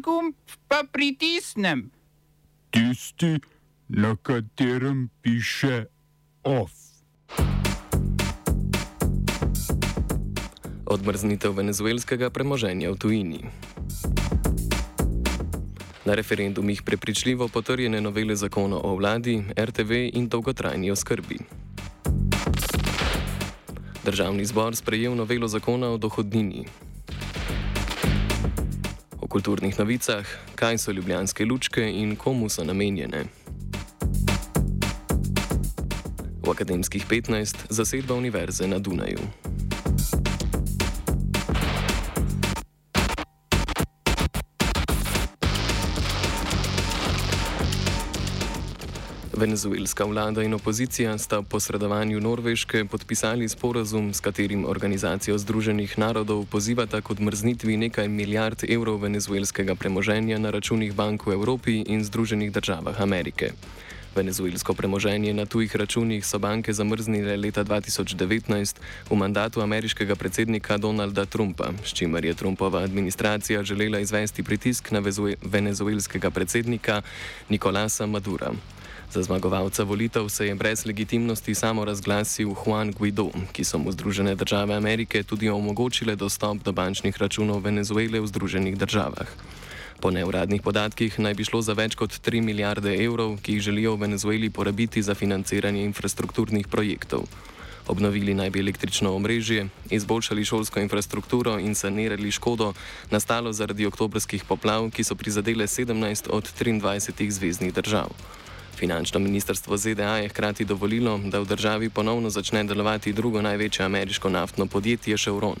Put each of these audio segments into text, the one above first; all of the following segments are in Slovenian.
Gumb pa pritisnem? Tisti, na katerem piše OF. Odmrznitev venezuelskega premoženja v tujini. Na referendumih prepričljivo potrjene novele zakona o vladi, RTV in dolgotrajni oskrbi. Državni zbor sprejel novelo zakona o dohodnini. Kulturnih novicah, kaj so ljubljanske lučke in komu so namenjene. V akademskih 15 zasedba univerze na Dunaju. Venezuelska vlada in opozicija sta po sredovanju Norveške podpisali sporazum, s katerim Organizacijo Združenih narodov pozivata k odmrznitvi nekaj milijard evrov venezuelskega premoženja na računih bank v Evropi in Združenih državah Amerike. Venezuelsko premoženje na tujih računih so banke zamrznile leta 2019 v mandatu ameriškega predsednika Donalda Trumpa, s čimer je Trumpova administracija želela izvesti pritisk na venezuelskega predsednika Nikolasa Madura. Za zmagovalca volitev se je brez legitimnosti samo razglasil Juan Guaido, ki so mu Združene države Amerike tudi omogočile dostop do bančnih računov Venezuele v Združenih državah. Po neuradnih podatkih naj bi šlo za več kot 3 milijarde evrov, ki jih želijo v Venezueli porabiti za financiranje infrastrukturnih projektov. Obnovili naj bi električno omrežje, izboljšali šolsko infrastrukturo in sanirali škodo, nastalo zaradi oktobrskih poplav, ki so prizadele 17 od 23 zvezdnih držav. Finančno ministrstvo ZDA je hkrati dovolilo, da v državi ponovno začne delovati drugo največje ameriško naftno podjetje Chevron.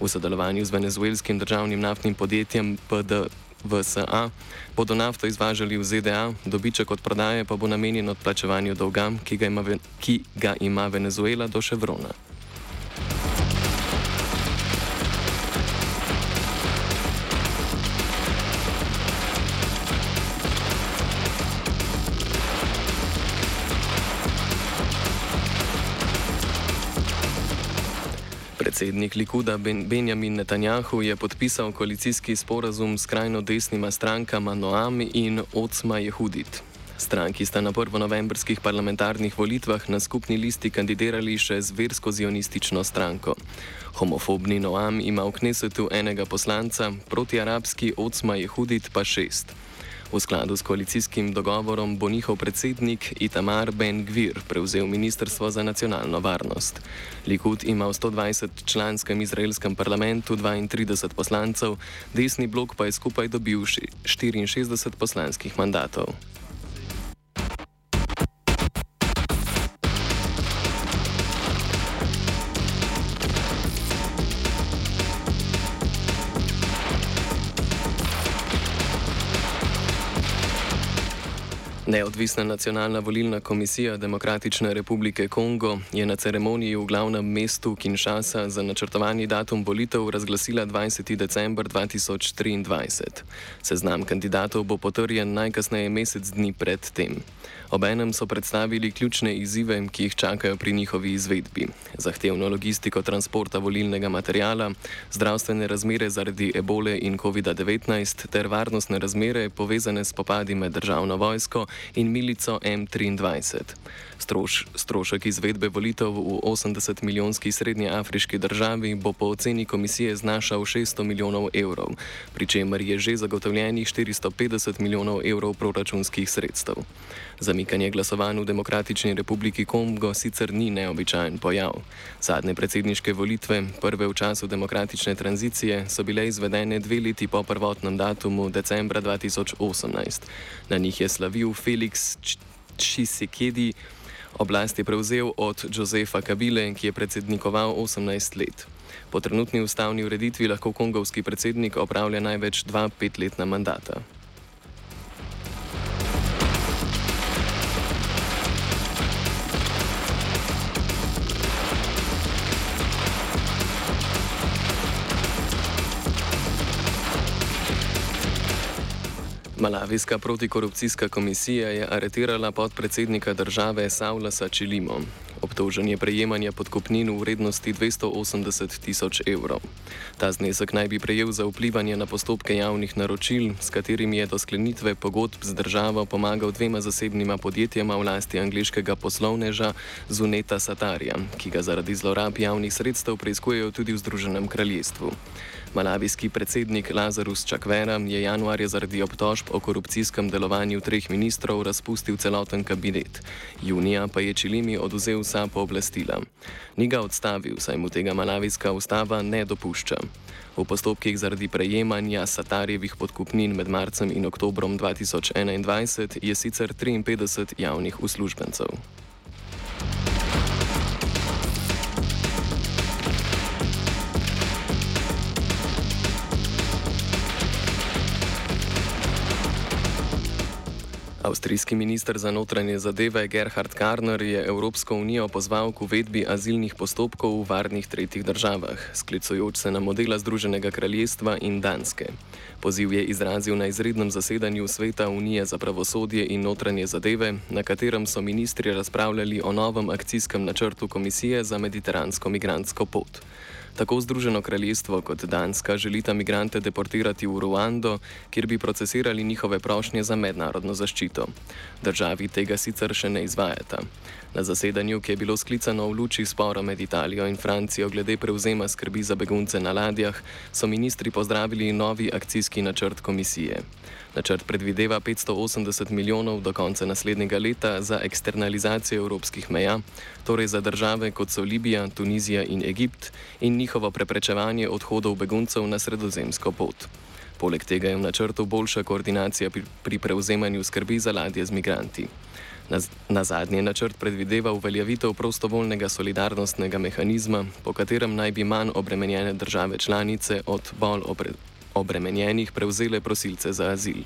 V sodelovanju z venezuelskim državnim naftnim podjetjem PDVSA bodo nafto izvažali v ZDA, dobiček od prodaje pa bo namenjen odplačevanju dolga, ki ga ima, ki ga ima Venezuela do Chevrona. Predsednik Likuda ben Benjamin Netanjahu je podpisal koalicijski sporazum s krajno desnima strankama Noam in Ocma Jehudit. Stranki sta na prvonovembrskih parlamentarnih volitvah na skupni listi kandidirali še z versko-zionistično stranko. Homofobni Noam ima v Knesetu enega poslanca, protiarabski Ocma Jehudit pa šest. V skladu s koalicijskim dogovorom bo njihov predsednik Itamar Ben Gvir prevzel Ministrstvo za nacionalno varnost. Likud ima v 120-članskem izraelskem parlamentu 32 poslancev, desni blok pa je skupaj dobil 64 poslanskih mandatov. Neodvisna nacionalna volilna komisija Demokratične republike Kongo je na ceremoniji v glavnem mestu Kinshasa za načrtovani datum volitev razglasila 20. december 2023. Seznam kandidatov bo potrjen najkasneje mesec dni pred tem. Obenem so predstavili ključne izzive, ki jih čakajo pri njihovi izvedbi. Zahtevno logistiko transporta volilnega materijala, zdravstvene razmere zaradi ebole in COVID-19 ter varnostne razmere povezane s popadi med državno vojsko in milico M23. Stroš, strošek izvedbe volitev v 80-milijonski srednjeafriški državi bo po oceni komisije znašal 600 milijonov evrov, pri čemer je že zagotovljenih 450 milijonov evrov proračunskih sredstev. Zamikanje glasovanj v Demokratični republiki Kongo sicer ni neobičajen pojav. Zadnje predsedniške volitve, prve v času demokratične tranzicije, so bile izvedene dve leti po prvotnem datumu decembra 2018. Na njih je slavil Felix Čisekedi. Oblast je prevzel od Josefa Kabile, ki je predsednikoval 18 let. Po trenutni ustavni ureditvi lahko kongovski predsednik opravlja največ dva petletna mandata. Malavijska protikorupcijska komisija je aretirala podpredsednika države Saulasa Čilimo. Obtožen je prejemanja podkupnin v vrednosti 280 tisoč evrov. Ta znesek naj bi prejel za vplivanje na postopke javnih naročil, s katerimi je do sklenitve pogodb z državo pomagal dvema zasebnima podjetjema v lasti angliškega poslovneža Zuneta Satarja, ki ga zaradi zlorab javnih sredstev preizkujejo tudi v Združenem kraljestvu. Malavijski predsednik Lazarus Čakvera je januarja zaradi obtožb o korupcijskem delovanju treh ministrov razpustil celoten kabinet. Junija pa je Čilimi oduzel vsa pooblastila. Ni ga odstavil, saj mu tega malavijska ustava ne dopušča. V postopkih zaradi prejemanja Satarjevih podkupnin med marcem in oktobrom 2021 je sicer 53 javnih uslužbencev. Avstrijski minister za notranje zadeve Gerhard Karner je Evropsko unijo pozval k uvedbi azilnih postopkov v varnih tretjih državah, sklicujoč se na modela Združenega kraljestva in Danske. Poziv je izrazil na izrednem zasedanju Sveta Unije za pravosodje in notranje zadeve, na katerem so ministri razpravljali o novem akcijskem načrtu Komisije za mediteransko migrantsko pot. Tako Združeno kraljestvo kot Danska želita migrante deportirati v Ruando, kjer bi procesirali njihove prošnje za mednarodno zaščito. Državi tega sicer še ne izvajata. Na zasedanju, ki je bilo sklicano v luči spora med Italijo in Francijo glede prevzema skrbi za begunce na ladjah, so ministri pozdravili novi akcijski načrt komisije. Načrt predvideva 580 milijonov do konca naslednjega leta za eksternalizacijo evropskih meja, torej za države kot so Libija, Tunizija in Egipt, in njihovo preprečevanje odhodov beguncev na sredozemsko pot. Poleg tega je v načrtu boljša koordinacija pri, pri prevzemanju skrbi za ladje z migranti. Na, na zadnje načrt predvideva uveljavitev prostovoljnega solidarnostnega mehanizma, po katerem naj bi manj obremenjene države članice od bolj obremenjenih prevzele prosilce za azil.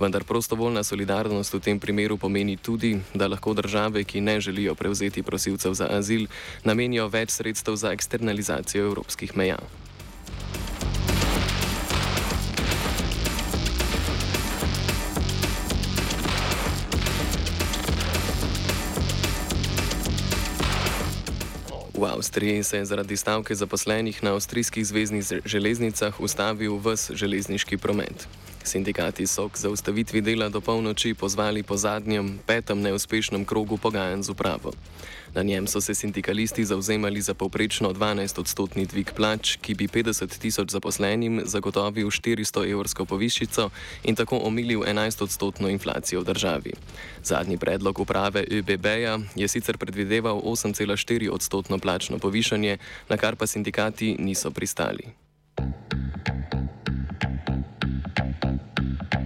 Vendar prostovoljna solidarnost v tem primeru pomeni tudi, da lahko države, ki ne želijo prevzeti prosilcev za azil, namenijo več sredstev za eksternalizacijo evropskih meja. Avstriji se je zaradi stavke zaposlenih na avstrijskih zvezdnih železnicah ustavil vse železniški promet. Sindikati so k zaustavitvi dela do polnoči pozvali po zadnjem, petem neuspešnem krogu pogajanj z upravo. Na njem so se sindikalisti zauzemali za povprečno 12-odstotni dvig plač, ki bi 50 tisoč zaposlenim zagotovil 400 evrsko povišico in tako omilil 11-odstotno inflacijo v državi. Zadnji predlog uprave ÖBB-ja je sicer predvideval 8,4 odstotno plačno povišanje, na kar pa sindikati niso pristali.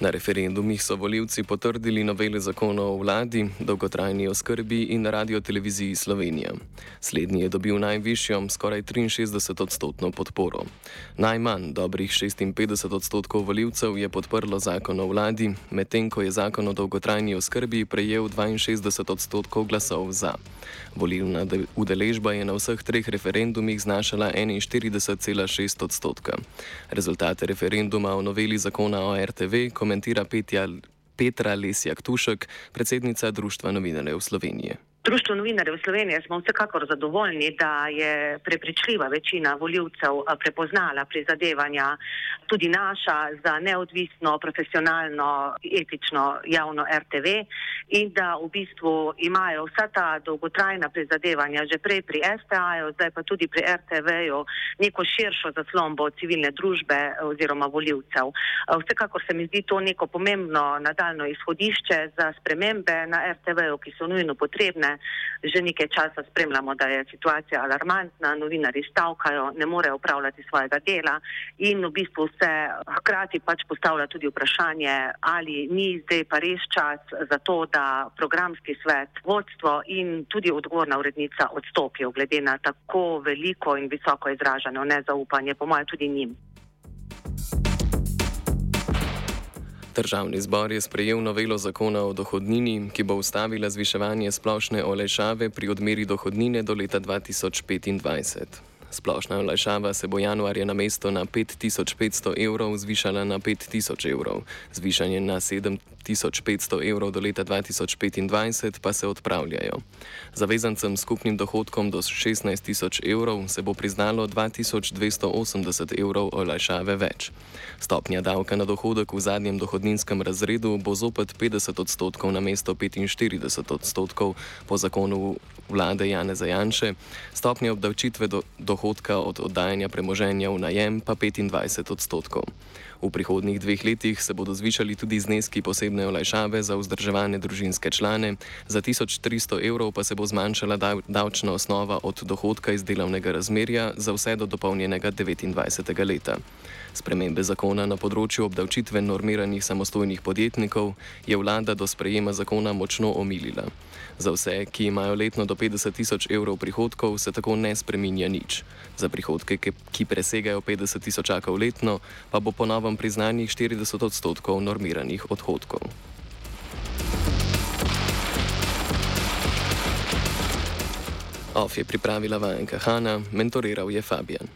Na referendumih so voljivci potrdili novele zakona o vladi, dolgotrajni oskrbi in radioteleviziji Slovenija. Slednji je dobil najvišjo, skoraj 63 odstotno podporo. Najmanj, dobrih 56 odstotkov voljivcev je podprlo zakon o vladi, medtem ko je zakon o dolgotrajni oskrbi prejel 62 odstotkov glasov za. Volilna udeležba je na vseh treh referendumih znašala 41,6 odstotka. Rezultate referenduma o noveli zakona o RTV komentira Petja, Petra Lesjak Tušek, predsednica Društva novinarjev Slovenije. Društvo novinarjev Slovenije smo vsekakor zadovoljni, da je prepričljiva večina voljivcev eh, prepoznala prizadevanja tudi naša za neodvisno, profesionalno, etično javno RTV in da v bistvu imajo vsa ta dolgotrajna prizadevanja že prej pri STA-ju, zdaj pa tudi pri RTV-ju neko širšo zaslombo civilne družbe oziroma voljivcev. Eh, vsekakor se mi zdi to neko pomembno nadaljno izhodišče za spremembe na RTV-ju, ki so nujno potrebne že nekaj časa spremljamo, da je situacija alarmantna, novinari stavkajo, ne morejo upravljati svojega dela in v bistvu se hkrati pač postavlja tudi vprašanje, ali ni zdaj pa res čas za to, da programski svet, vodstvo in tudi odgovorna urednica odstopijo glede na tako veliko in visoko izraženo nezaupanje, po mojem tudi njim. Državni zbor je sprejel novelo zakona o dohodnini, ki bo ustavila zviševanje splošne olajšave pri odmeri dohodnine do leta 2025. Splošna olajšava se bo januarja na mesto na 5500 evrov zvišala na 5000 evrov. Zvišanje na 7500 evrov do leta 2025 pa se odpravljajo. Zavezancem s skupnim dohodkom do 16000 evrov se bo priznalo 2280 evrov olajšave več. Stopnja davka na dohodek v zadnjem dohodninskem razredu bo zopet 50 odstotkov na mesto 45 odstotkov po zakonu vlade Jane Zajanše, stopnja obdavčitve do, dohodka od oddajanja premoženja v najem pa 25 odstotkov. V prihodnjih dveh letih se bodo zvišali tudi zneski posebne olajšave za vzdrževane družinske člane, za 1300 evrov pa se bo zmanjšala davčna osnova od dohodka iz delovnega razmerja za vse do dopolnjenega 29. leta. Spremembe zakona na področju obdavčitve normiranih samostojnih podjetnikov je vlada do sprejema zakona močno omilila. Za vse, ki imajo letno do 50 tisoč evrov prihodkov, se tako ne spreminja nič. Za prihodke, ki presegajo 50 tisočakov letno, pa bo ponovno priznanih 40 odstotkov normiranih odhodkov. OF je pripravila Vajenka Hanna, mentoriral je Fabian.